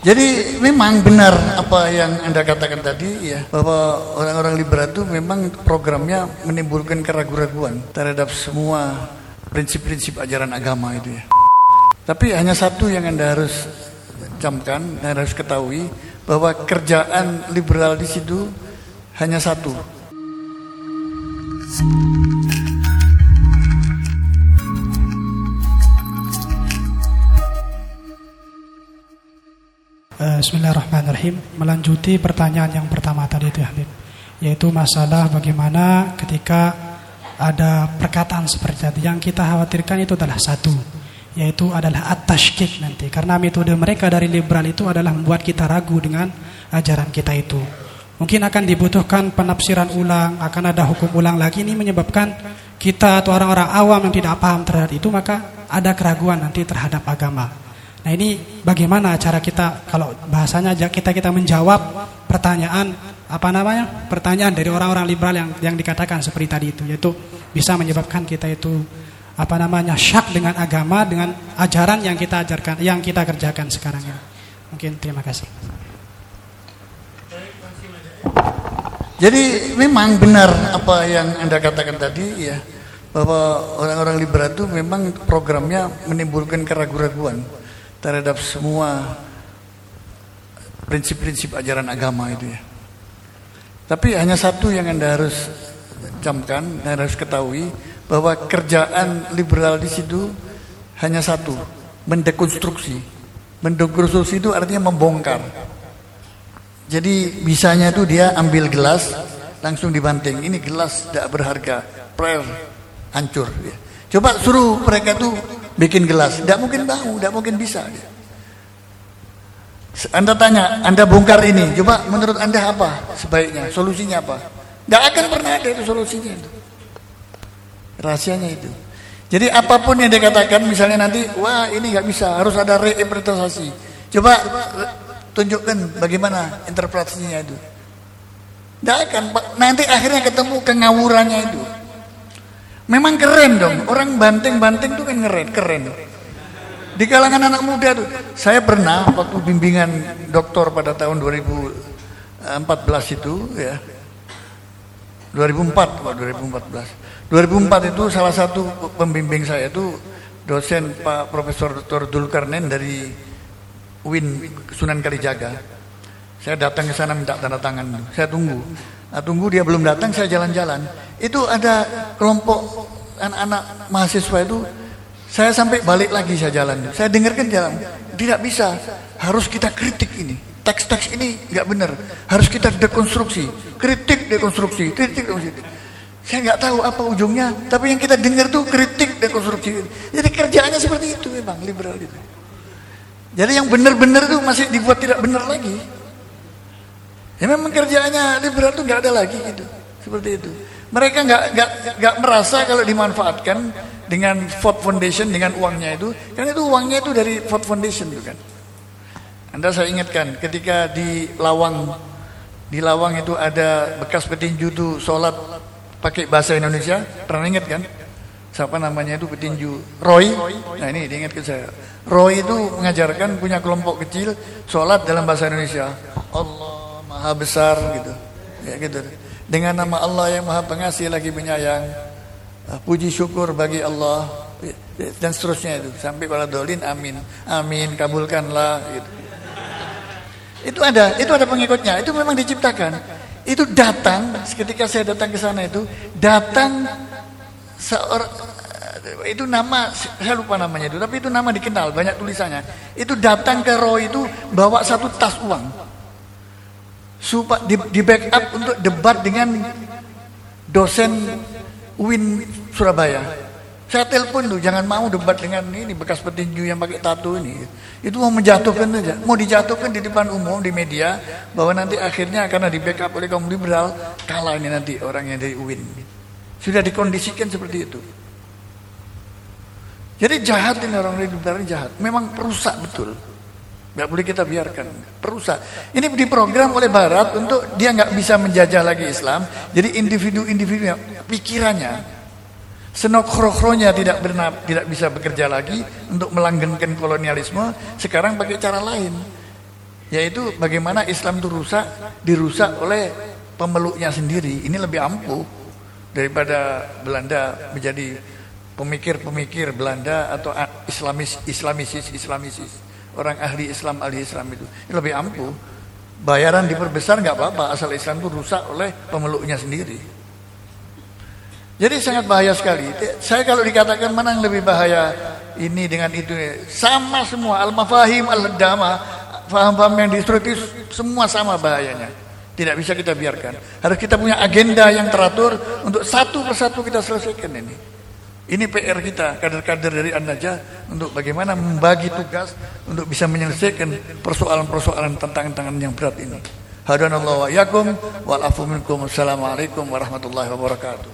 Jadi memang benar apa yang Anda katakan tadi ya bahwa orang-orang liberal itu memang programnya menimbulkan keraguan-raguan terhadap semua prinsip-prinsip ajaran agama itu ya. Tapi hanya satu yang Anda harus camkan, Anda harus ketahui bahwa kerjaan liberal di situ hanya satu. Bismillahirrahmanirrahim. Melanjuti pertanyaan yang pertama tadi itu ya, Habib. Yaitu masalah bagaimana ketika ada perkataan seperti tadi yang kita khawatirkan itu adalah satu, yaitu adalah at-tashkik nanti. Karena metode mereka dari liberal itu adalah membuat kita ragu dengan ajaran kita itu. Mungkin akan dibutuhkan penafsiran ulang, akan ada hukum ulang lagi ini menyebabkan kita atau orang-orang awam yang tidak paham terhadap itu maka ada keraguan nanti terhadap agama. Nah ini bagaimana cara kita kalau bahasanya kita kita menjawab pertanyaan apa namanya pertanyaan dari orang-orang liberal yang yang dikatakan seperti tadi itu yaitu bisa menyebabkan kita itu apa namanya syak dengan agama dengan ajaran yang kita ajarkan yang kita kerjakan sekarang ini. Mungkin terima kasih. Jadi memang benar apa yang Anda katakan tadi ya bahwa orang-orang liberal itu memang programnya menimbulkan keraguan-raguan terhadap semua prinsip-prinsip ajaran agama itu ya. Tapi hanya satu yang Anda harus camkan, Anda harus ketahui bahwa kerjaan liberal di situ hanya satu, mendekonstruksi. Mendekonstruksi itu artinya membongkar. Jadi bisanya itu dia ambil gelas, langsung dibanting. Ini gelas tidak berharga, prayer hancur. Coba suruh mereka tuh bikin gelas, tidak mungkin tahu, tidak mungkin bisa. Anda tanya, Anda bongkar ini, coba menurut Anda apa sebaiknya, solusinya apa? Tidak akan pernah ada itu solusinya itu. Rahasianya itu. Jadi apa pun yang dikatakan, misalnya nanti, wah ini nggak bisa, harus ada reinterpretasi. Coba tunjukkan bagaimana interpretasinya itu. Tidak akan, nanti akhirnya ketemu kengawurannya itu. Memang keren dong. Orang banting-banting tuh kan keren, keren. Di kalangan anak muda tuh. Saya pernah waktu bimbingan doktor pada tahun 2014 itu ya. 2004, Pak, 2014. 2004 itu salah satu pembimbing saya itu dosen Pak Profesor Dr. Dulkarnen dari UIN Sunan Kalijaga. Saya datang ke sana minta tanda tangan. Saya tunggu. Nah, tunggu dia belum datang, saya jalan-jalan. Itu ada kelompok anak-anak mahasiswa itu saya sampai balik lagi saya jalan. Saya dengarkan jalan tidak bisa. Harus kita kritik ini. Teks-teks ini nggak benar. Harus kita dekonstruksi. Kritik dekonstruksi kritik dekonstruksi. Saya nggak tahu apa ujungnya tapi yang kita dengar tuh kritik dekonstruksi. Jadi kerjaannya seperti itu memang liberal itu jadi yang benar-benar itu masih dibuat tidak benar lagi ya memang kerjaannya liberal itu nggak ada lagi gitu seperti itu mereka nggak nggak nggak merasa kalau dimanfaatkan dengan Ford Foundation dengan uangnya itu, karena itu uangnya itu dari Ford Foundation itu kan. Anda saya ingatkan ketika di Lawang di Lawang itu ada bekas petinju itu sholat pakai bahasa Indonesia, pernah ingat kan? Siapa namanya itu petinju? Roy. Nah ini diingat ke saya. Roy itu mengajarkan punya kelompok kecil sholat dalam bahasa Indonesia. Allah maha besar gitu. Ya gitu. Dengan nama Allah yang maha pengasih lagi penyayang ah, puji syukur bagi Allah. Dan seterusnya itu. Sampai pada dolin amin. Amin kabulkanlah gitu. itu ada itu ada pengikutnya. Itu memang diciptakan. Itu datang ketika saya datang ke sana itu datang seorang itu nama saya lupa namanya itu tapi itu nama dikenal banyak tulisannya. Itu datang ke Roy itu bawa satu tas uang supaya di, di backup untuk debat dengan dosen UIN Surabaya. Saya telepon tuh, jangan mau debat dengan ini bekas petinju yang pakai tato ini. Itu mau menjatuhkan saja, mau dijatuhkan di depan umum di media bahwa nanti akhirnya karena di backup oleh kaum liberal kalah ini nanti orang yang dari UIN. Sudah dikondisikan seperti itu. Jadi jahat ini orang liberal jahat, memang perusak betul. Gak boleh kita biarkan. Perusak. Ini diprogram oleh Barat untuk dia nggak bisa menjajah lagi Islam. Jadi individu-individu pikirannya senok kronya tidak benar, tidak bisa bekerja lagi untuk melanggengkan kolonialisme. Sekarang pakai cara lain. yaitu bagaimana Islam itu rusak dirusak oleh pemeluknya sendiri ini lebih ampuh daripada Belanda menjadi pemikir-pemikir Belanda atau Islamis Islamisis Islamisis orang ahli Islam ahli Islam itu ini lebih ampuh bayaran diperbesar nggak apa-apa asal Islam itu rusak oleh pemeluknya sendiri jadi sangat bahaya sekali. Saya kalau dikatakan mana yang lebih bahaya ini dengan itu sama semua al-mafahim al-dama paham-paham yang destruktif semua sama bahayanya. Tidak bisa kita biarkan. Harus kita punya agenda yang teratur untuk satu persatu kita selesaikan ini. Ini PR kita, kader-kader dari An-Najah untuk bagaimana membagi tugas untuk bisa menyelesaikan persoalan-persoalan tantangan-tantangan yang berat ini. Hadanallahu wa yakum wal afu minkum. Assalamualaikum warahmatullahi wabarakatuh.